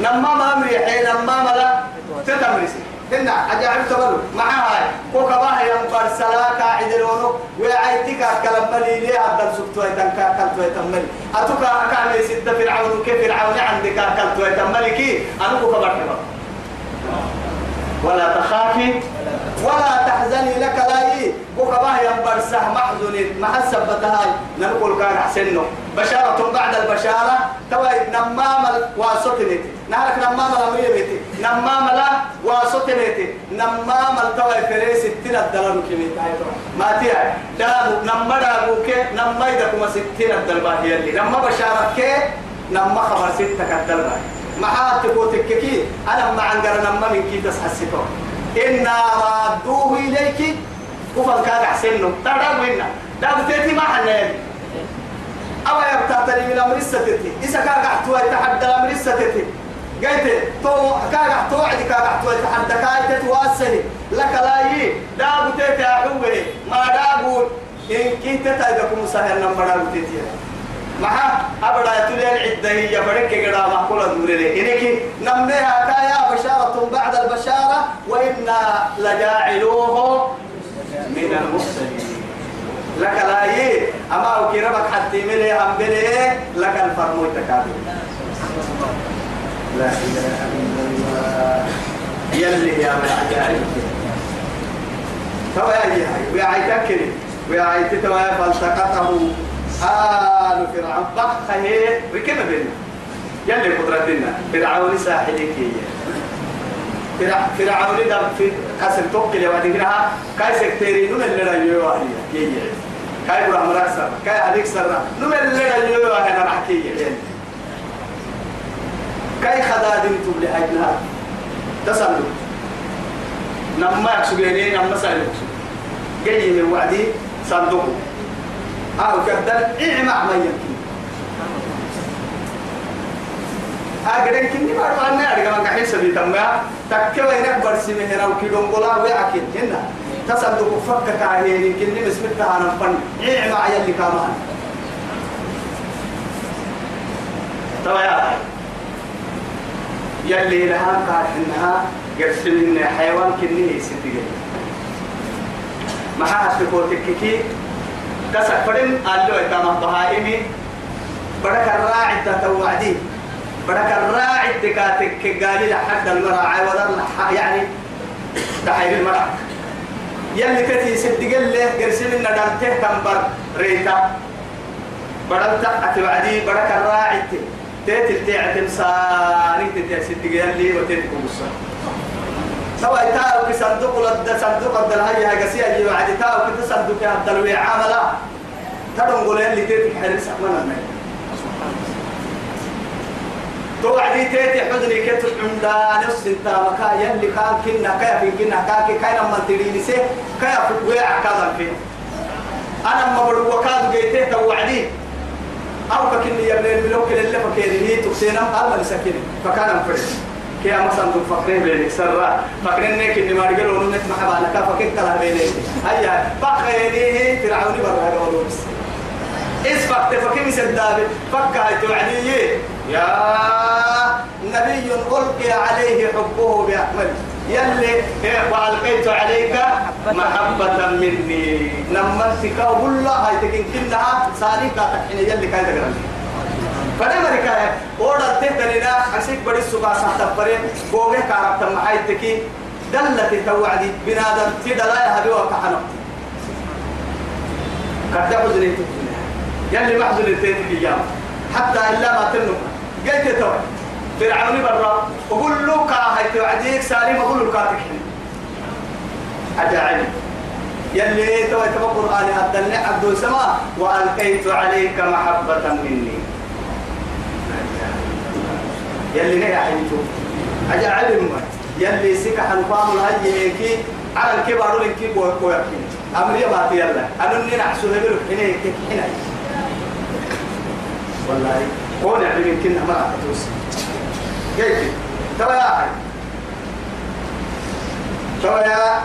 نما ما أمري حين نما ملا تتمرسي. هنا أجعل تبلو. مع هاي كوكا باها ينبر سلاكا عدلونو وعيتك كلام ملي ليه أبدل سبتو يتنكا كلتو يتملي أتوكا أكامي سيدة فرعون. كيف فرعون عندك كلتو يتملي كي؟ أنا كوكا بحبا ولا تخافي. ولا تحزني لك لا إيه بوكا باه ينبر سه محزن محسب بتهاي. نقول كان حسنه. بشارة بعد البشارة. توا نمام واسطنتي نهارك نمام الأمرية نمام لا واسطنتي نمام التوا فريس ستين الدلار كميت ما تيا. دام نمرا بوك نما إذا كما ستين الدلار هي اللي. نما بشارة كي. نما خبر ستة الدلار ما تكوتككي أنا ما عنقر نما من كي تسحسكو إنا رادوه إليك. كفر كان حسنه تدعو إنا دعو تيتي ما حنا أو يبتعتني من أمر الستتي. إذا كان قحتوا يتحدى أمر الستتي. قلت تو كان قحتوا عدي كان قحتوا يتحدى كايت تواسني لك لا يي دعو تيتي أحوه. ما دعو إن كنت تتعدكم سهل نمبر دعو تيتي. مع أبدا تلين عدة هي برك قدا معقولة دور لي إنك نمنيها كايا بشارة بعد البشارة وإنا لجاعلوه من المرسلين لك لا يي أما وكربك حتى ملي هم بلي لك الفرمو التكابر لا يلي يا من عجائب فويا هي ويا ويا فالتقطه آل فرعون. بخ هي ركب بينا يلي قدرتنا فرعون ساحلك فرعون دم في كسر يا بعدين كده. كاي سكتيري نم اللي علي كي كاي برا مركز كاي هذيك سر نم اللي أنا راح يعني كاي خدادين تبلي أجنها تسلم نما يكسبيني نما سالك جاي من وعدي صندوق. أو كدل إعمى ما يمكن؟ أقدر كني ما أروح أنا. أرجع من كحيل سبي تما تكوا هنا برسي من هنا وكيلو قلا ويأكل هنا تصدق فك كاهين كني مسمتها أنا فن إعمى عيال كمان يا يلي لها قال إنها قرسل إن حيوان كني ستي ما هتفكر تككي كسر فرن قال له إتما بهائمي. بدك الراعي تتوعدي بدك الراعي تكاتك قال لحد المرعى ولا يعني تحير المرعى يلي كتي صدق له قرسل إن دلته تنبر ريتا. بدل تأتي بدك الراعي تيت تعتم ساني تيت صدق يلي وتيت كوسا سواء تاو كصندوق لد صندوق الدل هاي هاي قسيا يجي بعد تاو كده صندوق الدل وعاملا تدون قول اللي تيت حرس أحمنا المال توعدي تيتي حزني كتب عمدان السنتا مكا يلي كان كنا كيا في كنا كاكي كاين ما تريني سي كيا في ويع كذا في. أنا ما بدو وكاد جيته توعدي. أو ككني يبني الملوك اللي فكيرني تكسينا قال ما نسكني فكان فريش كي مثلا تفكرين بينك سرا فكرين نك إني ما رجل ونمت محبا لك. فكيك كلا بينك هيا بقى يديه فرعون برا هذا بس إس فكت فكيم سداب فكها توعدي يا نبي ألقي عليه حبه بأحمد. يلي وألقيت عليك محبة مني. نمتك وقل له هاي تكين كنها ساليكا تحين يلي كاي تقرأ فلما ركاية أودا تهتنينا أسيك بدي السبا سحتبري بوغي كارب تم حيتكي دلت توعدي بنادم تدلا يهدي وكحنا قد حزني يلي محزن التيت اليوم حتى إلا ما تنم. قلت توعد. فرعون برا وقول له كاهي توعديك سالم أقول له كاتك أجعل يلي تو تبقى القرآن أدلني عبد السماء وألقيت عليك محبة مني. يلي نهي حيتو أجا علم يلي سكا حنفام الهجي على الكبار لنكي بوي بوي أمري باتي يلا. أنا نينا حسوه بلو حين يكي حين والله. قول يعني يمكن ما أتوس كيف؟ ترى يا أخي. ترى يا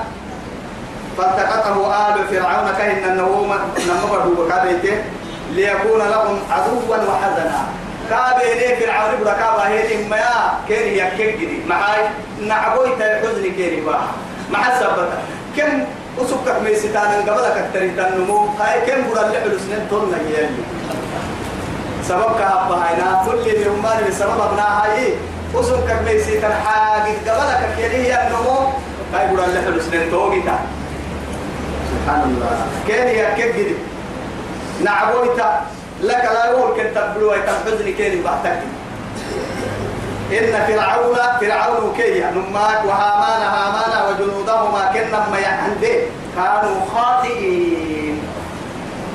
فالتقطه آل فرعون كهن النوم نمبر وكابيته ليكون لهم عدوا وحزنا. كابيني فرعون بركابا هي إما يا كيري يكجدي معاي نعبوي تحزني كيري باه مع السبتة كم أسكك ميستان قبلك التريد النمو هاي كم برا اللي حلو سنين طولنا يلي سبب كهبا هاينا كل من أمان بسبب أبناء هاي. أسكك ميستان حاجة قبلك كيري النمو هاي برا اللي حلو سنين توقي سبحان الله. كيري يكجدي نعبويتا لك لا كنت تبلو تحزني كيري بعتك إن فرعون فرعون كي نماك وهامان هامان وجنودهما كنا ما يحندي كانوا خاطئين.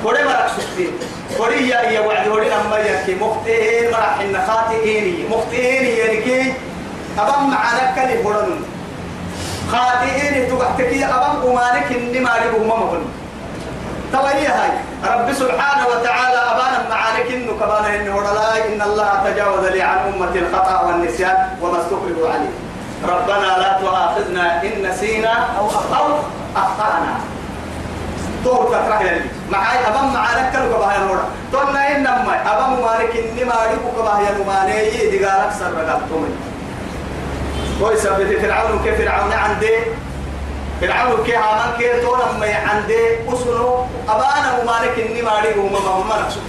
كوري مرق سكتين كوري يا يا وعد. وري لما يكي. مختين مرح إن خاطئين. مختين يعني كي أبم معنا كلي خاطئين. تقعتك يا أبم أمانك إني ما ما مهن توي هاي رب سبحانه وتعالى أبانا معارك إنه كبانا إنه لا إن الله تجاوز لي عن أمة الخطأ والنسيان وما استقروا عليه. ربنا لا تؤاخذنا إن نسينا أو أخطأنا. طول فترة يلي معاي أبام معارك كانوا كباها ينورا تونا إنما أبام مالك إني مالك كباها ينماني يدي قالك سر رقبتهم ويسبت فرعون كيف فرعون عندي. فرعون كي هامان كي تونا ما عندي أسنو أبانا مالك إني مالك وما ما نقصد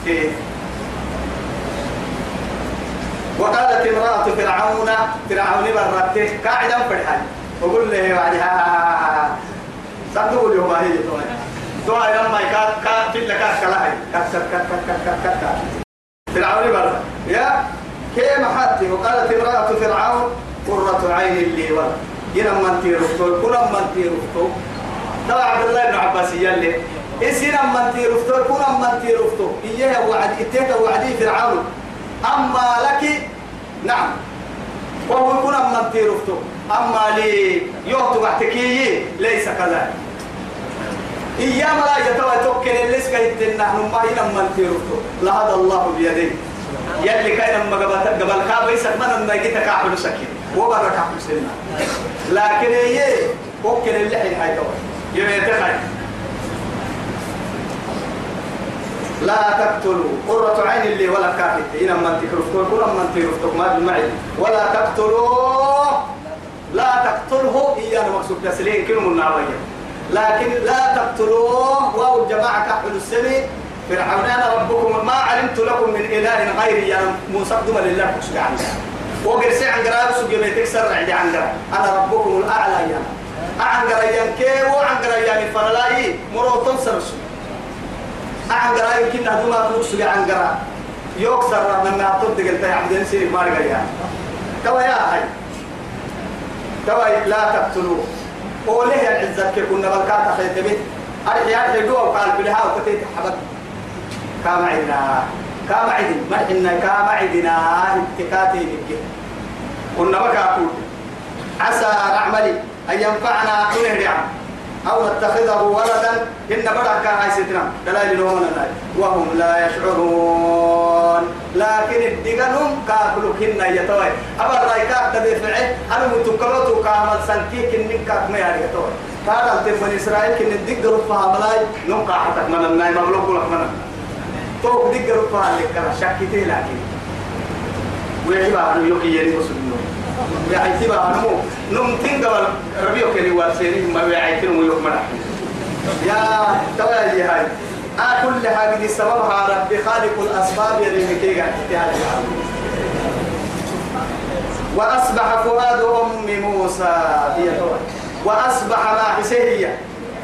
وقالت امرأة فرعون فرعون برته قاعدا فرحان وقول له بعدها صدقوا اليوم هي تونا لما كات كات في لك كلاهي. كات كات كات كات كات كات فرعون برا يا كي محاتي وقالت امرأة فرعون قرة عين لي ولد. ينم من تيرفتو كل من تيرفتو تبع عبد الله بن عباس يلي. إسنا من تيرفتو كل من تيرفتو إياه وعد إتيك وعدي فرعون. أما لك نعم. وهو كل من تيرفتو أما لي يوتو بعتكي ليس كذلك. إيام لا يتوى توكل اللي سكيت نحن ما هنا من تيرفتو لهذا الله بيديه. يلي كان لما قبل قبل كاب يسك من ما جيت كاحل سكين. وبرك كاحل سنة لكن هي توكل اللي حين هاي توى يبي لا تقتلوا. قرة عين اللي ولا كافت إن من تكرفتوا كل من تكرفتوا ما بالمعي ولا تقتلوا. لا تقتله إيانا مقصود تسليم كلمة النعوية لكن لا تقتلوه واو الجماعة كحل السمي فرعون أنا ربكم ما علمت لكم من إله غيري. يا موسى لله. عنك وقرسي عن قرار سجى بيتك سر عندي عن أنا ربكم الأعلى يا. عن قريان كي وعن قريان فرلاي مرو تنصر عن قرار يمكن هذول ما تنصر عن قرار. يكسر من ما تطلق أنت يا عبد النسير ما رجع كوا يا هاي. كوا لا تقتلوه قوله يا كي كنا بالكاتا خيط به أرحي أرحي دوا وقال بلها وكتيت حبك. كام عدنا كام عدن ما إحنا كام عدنا اتكاتي نبكي كنا بكاكول عسى نعملي أن ينفعنا نهرع أو نتخذه ولدا. إن كان هاي ستنا دلائل لهم وهم لا يشعرون. لكن الدقنهم كنا يتوي أبا رايكا تبي فعل. أنا متكلوتو كامل سنكيك إنك كاك ما ياري يتوي كان من إسرائيل. كن الدق رفها ملاي نقع حتى من الناي مغلوب لك من توك دق رفها لك كلا شكتي لكن ويحبا أنه يوكي يريد مسلمون ويعيتبا أنه نمتين قبل ربيو كري وارسيني ما ويعيتين ويوك مرح يا توالي هاي. آه كل حاجة دي سببها ربي خالق الأسباب يلي مكيغا وأصبح فؤاد أم موسى هي. وأصبح ما حسيه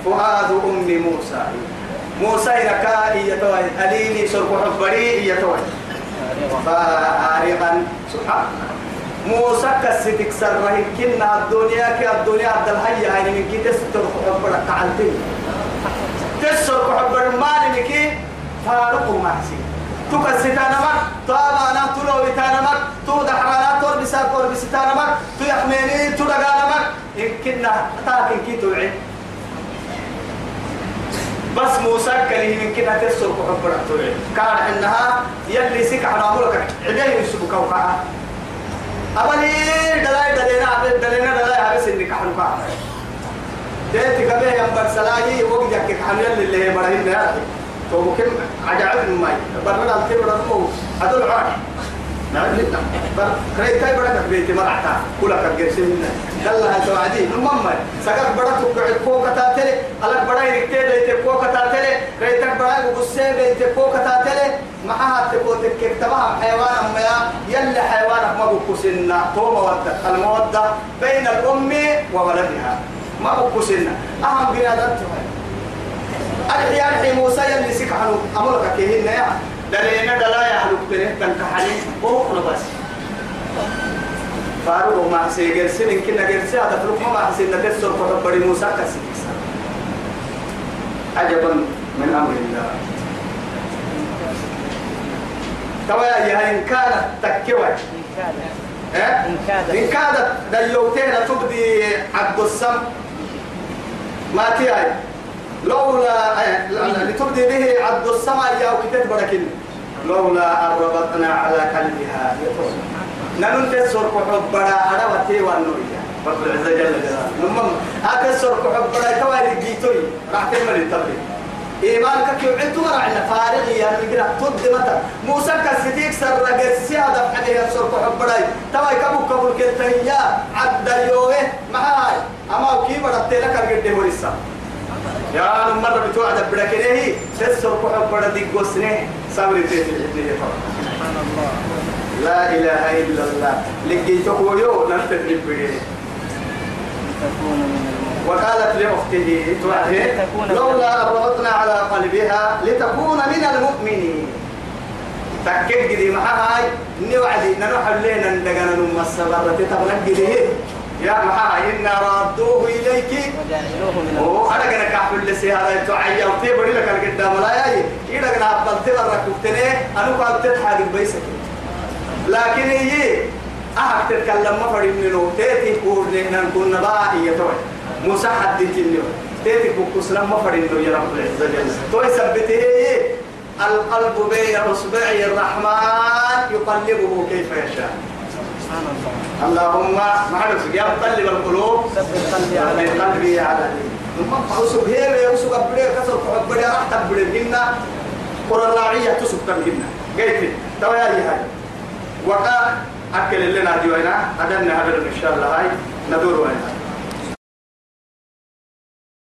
فؤاد أم موسى موسى يركا هي توي. أليني سرق حبري هي توي. فارغا سبحان موسى كستك سره كنا الدنيا كالدنيا عبد الحي هاي من كي تستر حبرك تعلتين تسر حبر مال مكي فارق محسي تكستانا مك طابا أنا تلو بتانا مك تو دحرانا تور بسا تور بستانا مك تو يحميني تو دغانا مك. إن كنا تاكن كي توعي. بس موسى كلي من كنا تسر حبر توعي كان انها يلي سك على ملك. عدي يسبك وقع أبني دلاي دلينا عبد دلينا دلاي هذا سنك حنقا تيتي كبه يوم برسلاي وقت جاك حنيل اللي هي مرهين أخي تو ممكن عجائب الماي. برنا الكبر رمو هذول عاد نعم. لنا بر كريتاي برا كبيتي مرعتا. كلها كرجسي منا دلها توعدي المهم سكر برا تقعد فوق تاتلي على برا يركتي بيت فوق تاتلي كريتك برا وبسي بيت فوق تاتلي معها تقول تكتبها حيوان ما يلا حيوانك ما بكسنا تو مودة المودة بين الأم وولدها. ما بكسنا أهم بنادم أرحي أرحي موسى يلي سكحنو أمرك كيهن يا. دلينا دلا هلوك تنه تنكحني. وهو بس. فارو ما سيجر سنين كنا جرسي هذا فلوك ما حسين نكسر فتح بدي موسى كسيكس عجبا من أمر الله. توا يا إن كانت تكوى. إن كادت إن كادت ديوتين تبدي عبد السم. ما تياي؟ لولا لتبدي به عبد السماء يا وكتت بركن لولا أن ربطنا على قلبها ننون تسر كحب بڑا أنا وتي والنوية. رب العزة جل جلاله. نمم. أكسر كحب بڑا توالي جيتوي. راح تمر التبريد إيمانك كيو عندو مرة عنا فارغ يا نقرأ تد متى. موسى كسيتيك سر رجل سيادة حديه سر كحب بڑا تواي كبو كبو كنتهيا عبد يوه معاي. أما كيف بدأت لك الجد ورسا يا مرة بتوعد بدكنه تسر كحب بڑا دي قصنه صبر تيجي سبحان الله لا إله إلا الله. به تكون من المؤمنين وقالت لأخته لولا ربطنا على قلبها لتكون من المؤمنين. تكك دي معها هاي إني وعدي نروح لنا ندقنا نم السبرة تبنك دي يا محا إنا ردوه إليك وجعلوه من oo adagana ka xulle si hada to ayya te bari la kal gidda malaya ida gana abal te barra kuftene anu ka te hadi baysa lakin yi ahak te kallam ma fari mino te ti ko ne nan kun na ba iya to musa haddi kinni te ti ko kusna ma fari no ya rabbul izza jalla to sabbite القلب بين اصبعي الرحمن يقلبه كيف يشاء سبحان الله اللهم حدث يا مقلب القلوب ثبت قلبي قلبي على دينك وسب هي وسب بدي كسر بدي راح تبدي جنة قرى الراعية تسب تبجنا قلت توا يا هاي وقا أكل لنا ديوانا أدنى هذا إن شاء الله هاي. ندور وين